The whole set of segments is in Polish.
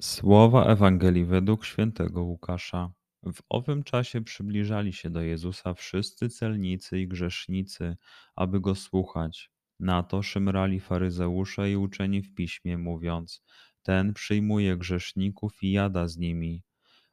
Słowa Ewangelii według świętego Łukasza. W owym czasie przybliżali się do Jezusa wszyscy celnicy i grzesznicy, aby go słuchać. Na to szemrali faryzeusze i uczeni w piśmie, mówiąc: Ten przyjmuje grzeszników i jada z nimi.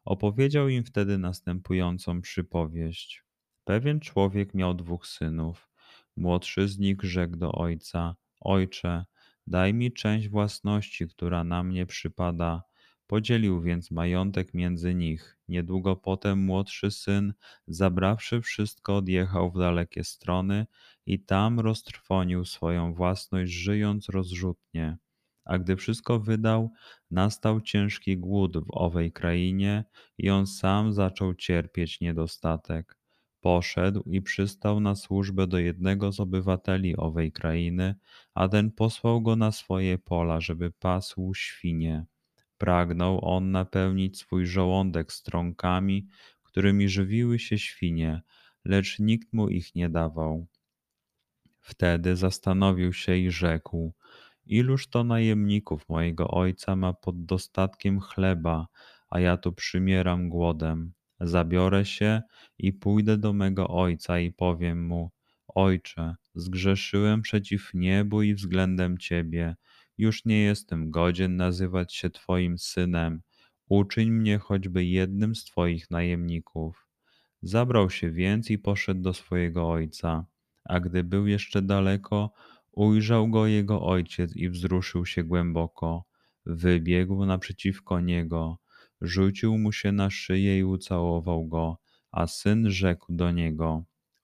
Opowiedział im wtedy następującą przypowieść. Pewien człowiek miał dwóch synów. Młodszy z nich rzekł do ojca: Ojcze, daj mi część własności, która na mnie przypada. Podzielił więc majątek między nich. Niedługo potem młodszy syn, zabrawszy wszystko, odjechał w dalekie strony i tam roztrwonił swoją własność, żyjąc rozrzutnie. A gdy wszystko wydał, nastał ciężki głód w owej krainie i on sam zaczął cierpieć niedostatek. Poszedł i przystał na służbę do jednego z obywateli owej krainy, a ten posłał go na swoje pola, żeby pasł świnie. Pragnął on napełnić swój żołądek strąkami, którymi żywiły się świnie, lecz nikt mu ich nie dawał. Wtedy zastanowił się i rzekł: Iluż to najemników mojego ojca ma pod dostatkiem chleba, a ja tu przymieram głodem. Zabiorę się i pójdę do mego ojca i powiem mu: Ojcze, zgrzeszyłem przeciw niebu i względem ciebie już nie jestem godzien nazywać się Twoim synem. Uczyń mnie choćby jednym z Twoich najemników. Zabrał się więc i poszedł do swojego ojca. A gdy był jeszcze daleko, ujrzał go jego ojciec i wzruszył się głęboko. Wybiegł naprzeciwko niego, rzucił mu się na szyję i ucałował go, a syn rzekł do niego: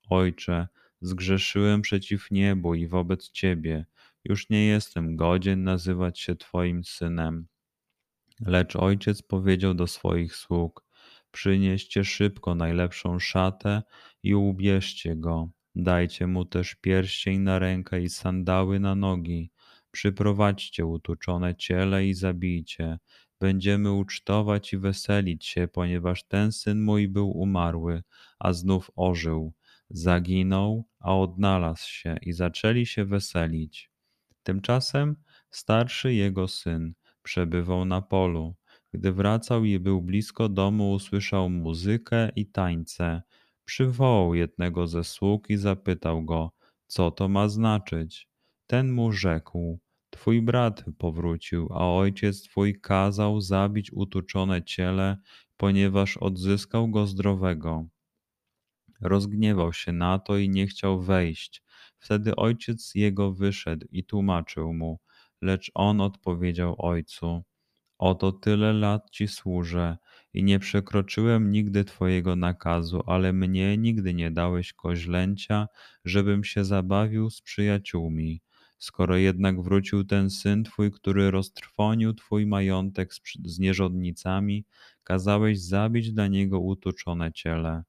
Ojcze, zgrzeszyłem przeciw niebu i wobec ciebie już nie jestem godzien nazywać się Twoim synem. Lecz ojciec powiedział do swoich sług: Przynieście szybko najlepszą szatę i ubierzcie go. Dajcie mu też pierścień na rękę i sandały na nogi. Przyprowadźcie utuczone ciele i zabijcie. Będziemy ucztować i weselić się, ponieważ ten syn mój był umarły, a znów ożył. Zaginął, a odnalazł się i zaczęli się weselić. Tymczasem starszy jego syn przebywał na polu. Gdy wracał i był blisko domu, usłyszał muzykę i tańce. Przywołał jednego ze sług i zapytał go, co to ma znaczyć. Ten mu rzekł: Twój brat powrócił, a ojciec twój kazał zabić utuczone ciele, ponieważ odzyskał go zdrowego. Rozgniewał się na to i nie chciał wejść. Wtedy ojciec jego wyszedł i tłumaczył mu, lecz on odpowiedział ojcu: Oto tyle lat ci służę i nie przekroczyłem nigdy Twojego nakazu, ale mnie nigdy nie dałeś koźlęcia, żebym się zabawił z przyjaciółmi. Skoro jednak wrócił ten syn Twój, który roztrwonił Twój majątek z, z nierządnicami, kazałeś zabić dla niego utuczone ciele.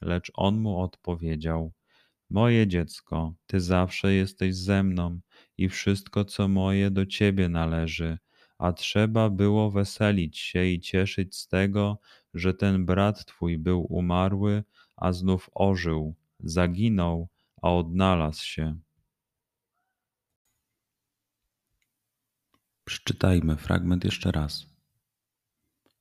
Lecz on mu odpowiedział: Moje dziecko, ty zawsze jesteś ze mną i wszystko, co moje, do ciebie należy, a trzeba było weselić się i cieszyć z tego, że ten brat twój był umarły, a znów ożył, zaginął, a odnalazł się. Przeczytajmy fragment jeszcze raz.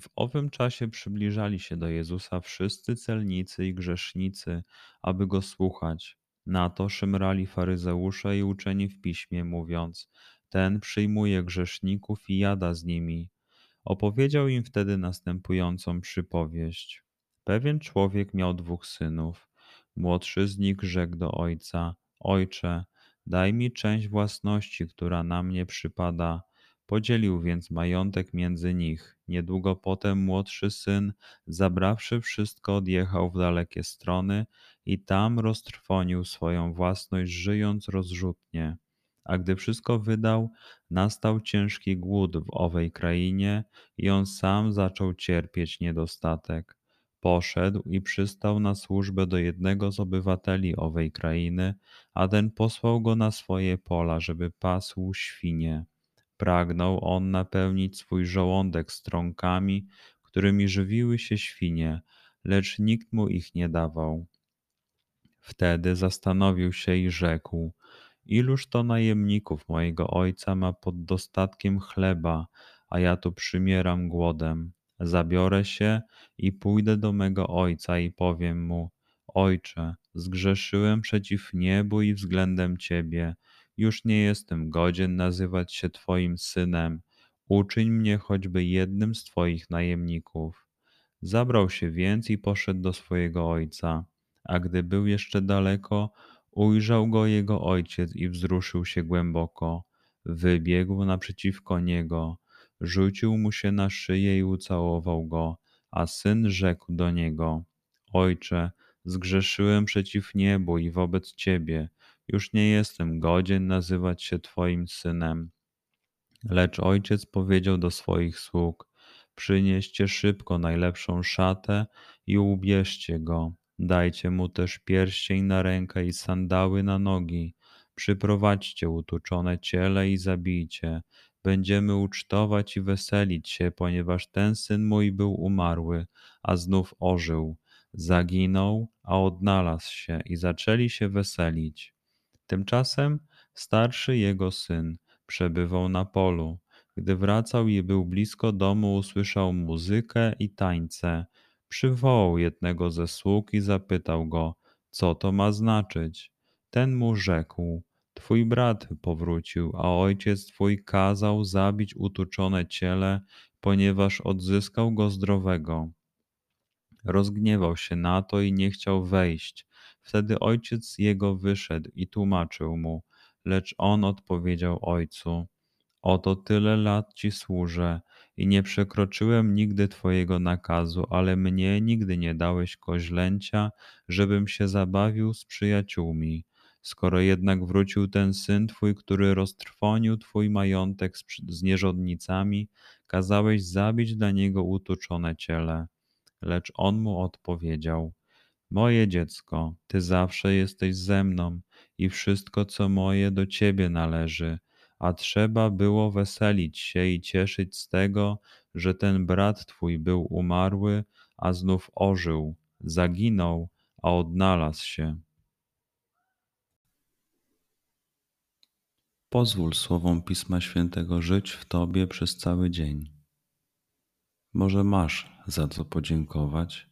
W owym czasie przybliżali się do Jezusa wszyscy celnicy i grzesznicy, aby go słuchać. Na to szymrali faryzeusze i uczeni w piśmie, mówiąc: Ten przyjmuje grzeszników i jada z nimi. Opowiedział im wtedy następującą przypowieść. Pewien człowiek miał dwóch synów. Młodszy z nich rzekł do ojca: Ojcze, daj mi część własności, która na mnie przypada. Podzielił więc majątek między nich. Niedługo potem młodszy syn, zabrawszy wszystko, odjechał w dalekie strony i tam roztrwonił swoją własność, żyjąc rozrzutnie. A gdy wszystko wydał, nastał ciężki głód w owej krainie i on sam zaczął cierpieć niedostatek. Poszedł i przystał na służbę do jednego z obywateli owej krainy, a ten posłał go na swoje pola, żeby pasł świnie. Pragnął on napełnić swój żołądek strąkami, którymi żywiły się świnie, lecz nikt mu ich nie dawał. Wtedy zastanowił się i rzekł: Iluż to najemników mojego ojca ma pod dostatkiem chleba, a ja tu przymieram głodem. Zabiorę się i pójdę do mego ojca i powiem mu: Ojcze, zgrzeszyłem przeciw niebu i względem ciebie już nie jestem godzien nazywać się Twoim synem. Uczyń mnie choćby jednym z Twoich najemników. Zabrał się więc i poszedł do swojego ojca. A gdy był jeszcze daleko, ujrzał go jego ojciec i wzruszył się głęboko. Wybiegł naprzeciwko niego, rzucił mu się na szyję i ucałował go, a syn rzekł do niego: Ojcze, zgrzeszyłem przeciw niebu i wobec ciebie już nie jestem godzien nazywać się Twoim synem. Lecz ojciec powiedział do swoich sług: Przynieście szybko najlepszą szatę i ubierzcie go. Dajcie mu też pierścień na rękę i sandały na nogi. Przyprowadźcie utuczone ciele i zabijcie. Będziemy ucztować i weselić się, ponieważ ten syn mój był umarły, a znów ożył. Zaginął, a odnalazł się i zaczęli się weselić. Tymczasem starszy jego syn przebywał na polu. Gdy wracał i był blisko domu, usłyszał muzykę i tańce. Przywołał jednego ze sług i zapytał go, co to ma znaczyć. Ten mu rzekł: Twój brat powrócił, a ojciec twój kazał zabić utuczone ciele, ponieważ odzyskał go zdrowego. Rozgniewał się na to i nie chciał wejść. Wtedy ojciec jego wyszedł i tłumaczył mu, lecz on odpowiedział ojcu: Oto tyle lat ci służę i nie przekroczyłem nigdy twojego nakazu, ale mnie nigdy nie dałeś koźlęcia, żebym się zabawił z przyjaciółmi. Skoro jednak wrócił ten syn twój, który roztrwonił twój majątek z, nierządnicami, kazałeś zabić dla niego utuczone ciele. Lecz on mu odpowiedział: Moje dziecko, ty zawsze jesteś ze mną i wszystko, co moje, do ciebie należy, a trzeba było weselić się i cieszyć z tego, że ten brat twój był umarły, a znów ożył, zaginął, a odnalazł się. Pozwól słowom Pisma Świętego żyć w Tobie przez cały dzień. Może masz za co podziękować,